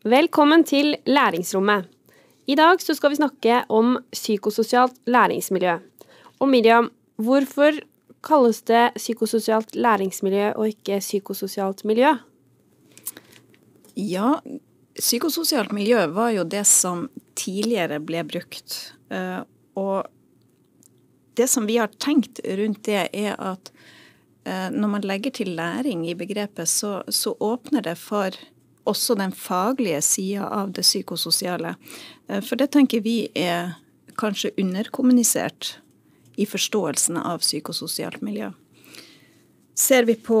Velkommen til Læringsrommet. I dag skal vi snakke om psykososialt læringsmiljø. Og Miriam, hvorfor kalles det psykososialt læringsmiljø og ikke psykososialt miljø? Ja, psykososialt miljø var jo det som tidligere ble brukt. Eh, og det som vi har tenkt rundt det, er at eh, når man legger til læring i begrepet, så, så åpner det for også den faglige sida av det psykososiale. Eh, for det tenker vi er kanskje underkommunisert i forståelsen av psykososialt miljø. Ser vi på,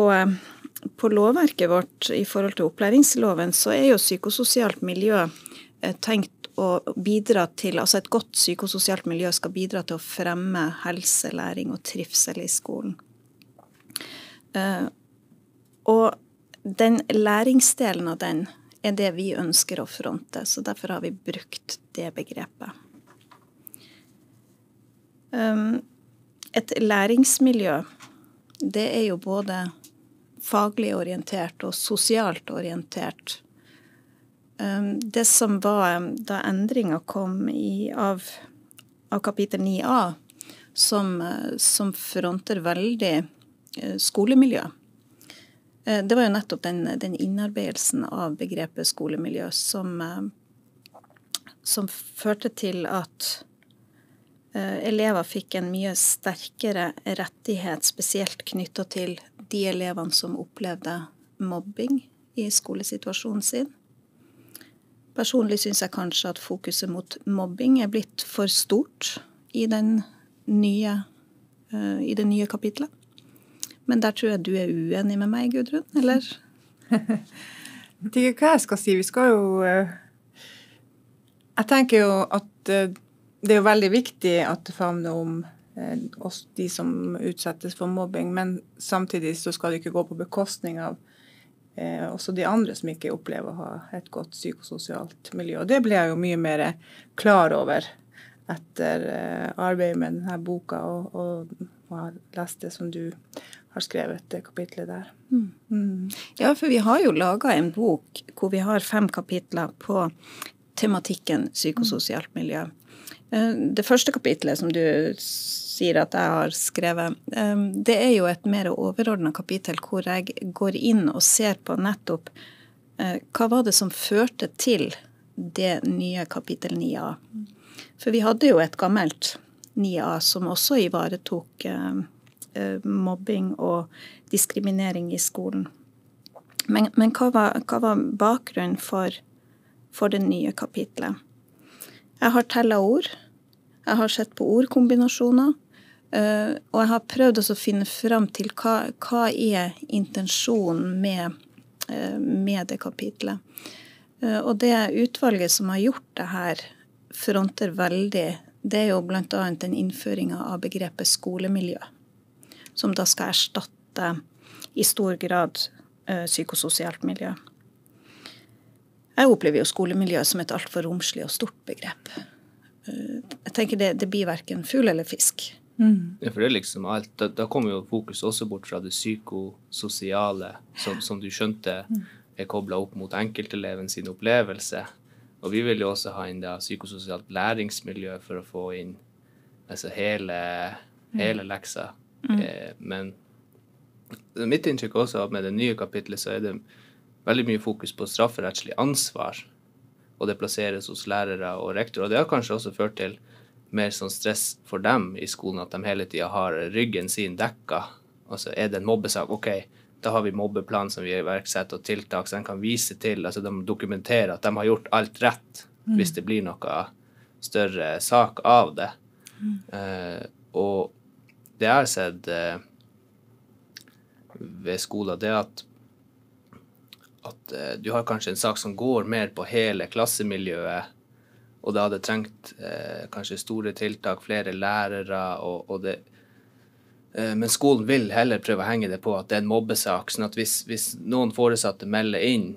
på lovverket vårt i forhold til opplæringsloven, så er jo psykososialt miljø tenkt å bidra til Altså et godt psykososialt miljø skal bidra til å fremme helse, læring og trivsel i skolen. Og den læringsdelen av den er det vi ønsker å fronte, så derfor har vi brukt det begrepet. Um, et læringsmiljø, det er jo både faglig orientert og sosialt orientert. Ehm, det som var da endringa kom i, av, av, kapittel 9a, som, eh, som fronter veldig skolemiljøet, skolemiljø, eh, det var jo nettopp den, den innarbeidelsen av begrepet skolemiljø som, som førte til at elever fikk en mye sterkere rettighet, spesielt knytta til de elevene som opplevde mobbing i skolesituasjonen sin. Personlig syns jeg kanskje at fokuset mot mobbing er blitt for stort i, nye, i det nye kapitlet. Men der tror jeg du er uenig med meg, Gudrun, eller? jeg vet ikke hva jeg skal si. Vi skal jo uh, Jeg tenker jo at uh, det er veldig viktig at det favner om oss, de som utsettes for mobbing, men samtidig så skal det ikke gå på bekostning av eh, også de andre som ikke opplever å ha et godt psykososialt miljø. Og det ble jeg jo mye mer klar over etter eh, arbeidet med denne boka, og, og, og har lest det som du har skrevet, det kapitlet der. Mm. Ja, for vi har jo laga en bok hvor vi har fem kapitler på tematikken psykososialt miljø. Eh, det første kapitlet som du sier at jeg har skrevet, ehm, det er jo et mer overordna kapittel hvor jeg går inn og ser på nettopp eh, hva var det som førte til det nye kapittel 9a. For vi hadde jo et gammelt 9a som også ivaretok eh, eh, mobbing og diskriminering i skolen. Men, men hva, var, hva, var, bakgrunnen for, for det nye kapitlet? Jeg har tella ord. Jeg har sett på ordkombinasjoner. Uh, og jeg har prøvd å finne fram til hva, hva er intensjonen med, uh, med det kapitlet. Og det utvalget som har gjort det her, fronter veldig Det er jo bl.a. den innføringa av begrepet skolemiljø. Som da skal erstatte i stor grad psykososialt miljø. Jeg opplever jo skolemiljø som et altfor romslig og stort begrep. Jeg tenker det, det blir verken fugl eller fisk. Mm. Ja, for det er liksom alt. Da, da kommer jo fokus også bort fra det psykososiale, som, som du skjønte er kobla opp mot enkelteleven sin opplevelse. Og vi vil jo også ha inn det psykososialt læringsmiljø for å få inn altså hele, hele leksa. Mm. Eh, men mitt inntrykk også med det nye kapitlet, så er det veldig mye fokus på strafferettslig ansvar. Og det plasseres hos lærere og rektorer. Og det har kanskje også ført til mer sånn stress for dem i skolen at de hele tida har ryggen sin dekka. Altså er det en mobbesak, OK, da har vi mobbeplan som vi iverksetter, og tiltak som de kan vise til. altså De dokumenterer at de har gjort alt rett mm. hvis det blir noe større sak av det. Mm. Eh, og det jeg har sett uh, ved skoler, det er at at uh, du har kanskje en sak som går mer på hele klassemiljøet og det hadde trengt eh, kanskje store tiltak, flere lærere og, og det eh, Men skolen vil heller prøve å henge det på at det er en mobbesak. sånn at hvis, hvis noen foresatte melder inn,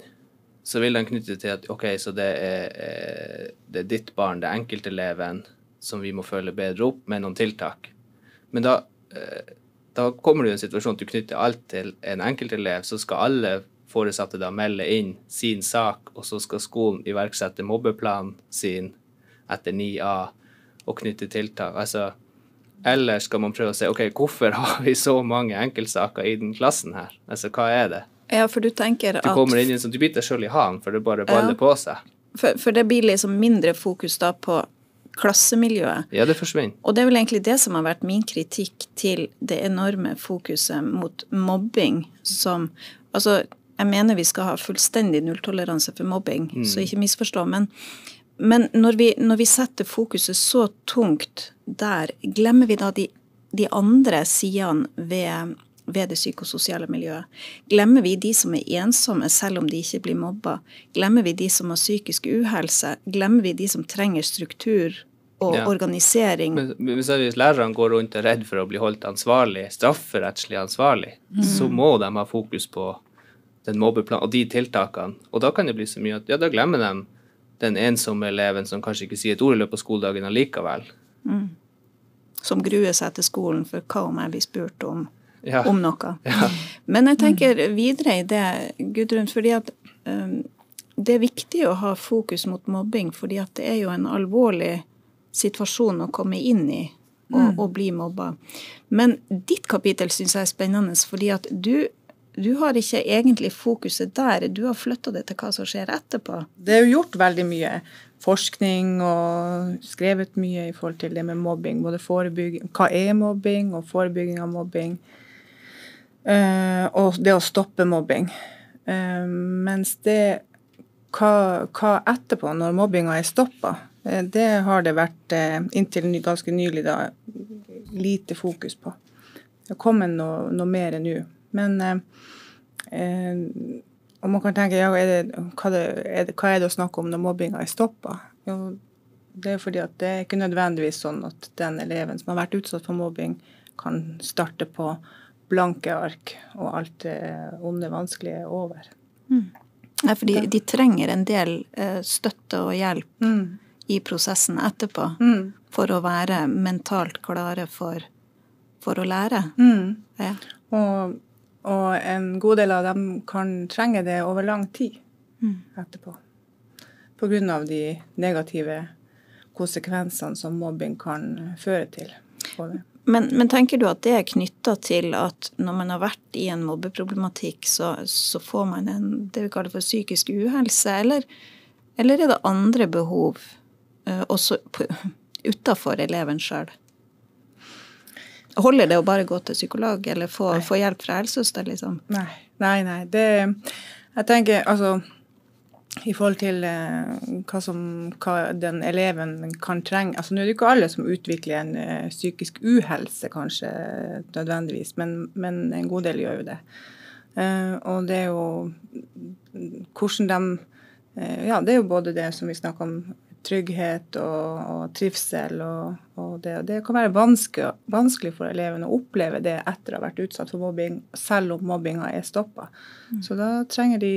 så vil den knytte til at OK, så det er, eh, det er ditt barn, det er enkelteleven, som vi må følge bedre opp med noen tiltak. Men da, eh, da kommer det jo en situasjon at du knytter alt til en enkeltelev, så skal alle foresatte da melde inn sin sak, og så skal skolen iverksette mobbeplanen sin etter 9A og knytte tiltak. Altså, eller skal man prøve å se ok, hvorfor har vi så mange enkeltsaker i den klassen her? Altså, hva er det? Ja, for du tenker at Du kommer inn i en sånn, du biter deg sjøl i halen, for det bare baller Ja. på seg. for, for det blir liksom mindre fokus da på klassemiljøet. Ja, det forsvinner. Og det er vel egentlig det som har vært min kritikk til det enorme fokuset mot mobbing som Altså, jeg mener vi skal ha fullstendig nulltoleranse for mobbing, så ikke misforstå. Men, men når, vi, når vi setter fokuset så tungt der, glemmer vi da de, de andre sidene ved, ved det psykososiale miljøet? Glemmer vi de som er ensomme selv om de ikke blir mobba? Glemmer vi de som har psykisk uhelse? Glemmer vi de som trenger struktur og Ja. organisering? Men hvis hvis lærerne går rundt og er redd for å bli holdt ansvarlig, strafferettslig ansvarlig, så må de ha fokus på den mobbeplanen og de tiltakene. Og da kan det bli så mye at ja, da glemmer de den ensomme eleven som kanskje ikke sier et ord i løpet av skoledagen allikevel. som gruer seg til skolen for hva om jeg blir spurt om, Ja. om noe. Men jeg tenker videre i det, Gudrun, fordi at um, det er viktig å ha fokus mot mobbing, fordi at det er jo en alvorlig situasjon å komme inn i og, og bli mobba. Men ditt kapittel syns jeg er spennende, fordi at du, du har ikke egentlig fokuset der. Du har flytta det til hva som skjer etterpå. Det er jo gjort veldig mye forskning og skrevet mye i forhold til det med mobbing. Både forebygging, hva er mobbing, og forebygging av mobbing. Eh, og det å stoppe mobbing. Eh, mens det hva, hva etterpå, når mobbinga er stoppa, eh, det har det vært inntil ganske nylig da, lite fokus på. Det har kommet noe, noe mer nå. Men eh, og man kan tenke ja, er det, hva, det, er det, hva er det å snakke om når mobbinga er stoppa? Det er fordi at det er ikke nødvendigvis sånn at den eleven som har vært utsatt for mobbing, kan starte på blanke ark, og alt det onde, vanskelige er over. Nei, for de, de trenger en del eh, støtte og hjelp Mm. i prosessen etterpå Mm. for å være mentalt klare for, for å lære. Mm. Ja. Og, og en god del av dem kan trenge det over lang tid Mm. etterpå. På grunn av de negative konsekvensene som mobbing kan føre til. på det. Men, men tenker du at det er knytta til at når man har vært i en mobbeproblematikk, så, så får man en, det vi kaller for psykisk uhelse, eller, eller er det andre behov uh, også utafor eleven sjøl? Holder det å bare gå til psykolog eller få, få hjelp fra helsesøster, liksom? Nei, nei. nei. Det, jeg tenker altså i forhold til eh, hva, som, hva den eleven kan trenge altså Nå er det ikke alle som utvikler en eh, psykisk uhelse, kanskje, nødvendigvis, men, men en god del gjør jo det. Eh, og det er jo hvordan de Ja, det er jo både det som vi snakker om, trygghet og, og trivsel og, og det. Og det kan være vanskelig, vanskelig for eleven å oppleve det etter å ha vært utsatt for mobbing, selv om mobbinga er stoppa. Så da trenger de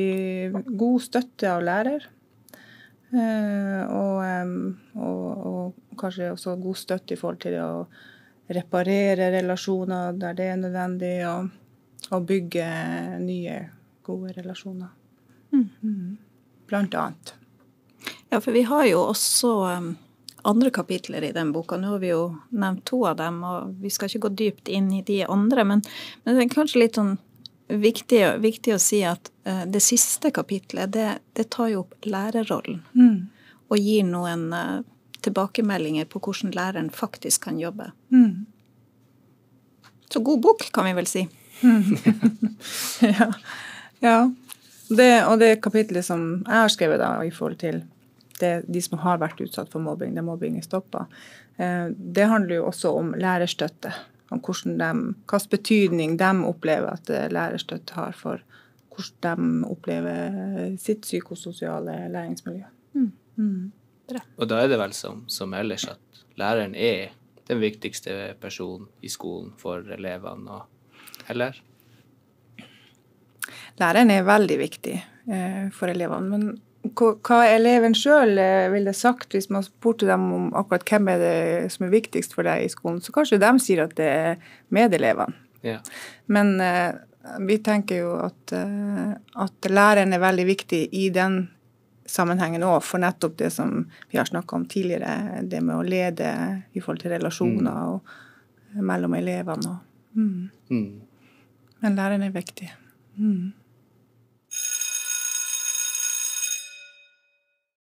god støtte av lærer. Eh, og, kanskje også god støtte i forhold til å reparere relasjoner der det er nødvendig, og, bygge nye, gode relasjoner. Mm. Blant annet. Ja, for vi har jo også um, andre kapitler i den boka. Nå har vi jo nevnt to av dem, og vi skal ikke gå dypt inn i de andre. Men, men det er kanskje litt sånn viktig, viktig å si at uh, det siste kapitlet, det, det tar jo opp lærerrollen. Mm. Og gir noen uh, tilbakemeldinger på hvordan læreren faktisk kan jobbe. Mm. Så god bok, kan vi vel si. ja. ja. Det, og det kapitlet som jeg har skrevet da, i forhold til det, de som har vært utsatt for mobbing, der mobbing er stoppa, eh, det handler jo også om lærerstøtte. Om hvilken betydning de opplever at eh, lærerstøtte har for hvordan de opplever sitt psykososiale læringsmiljø. Mm. Og da er det vel som, som ellers at læreren er den viktigste personen i skolen for elevene, og, eller? Læreren er veldig viktig eh, for elevene. Men hva, eleven sjøl eh, ville sagt hvis man spurte dem om akkurat hvem er det som er viktigst for deg i skolen, så kanskje de sier at det er medelevene. Ja. Men uh, vi tenker jo at, uh, at læreren er veldig viktig i den sammenhengen òg, for nettopp det som vi har snakka om tidligere, det med å lede i forhold til relasjoner Mm. og mellom elevene. Og, mm. Mm. Men læreren er viktig. Mm.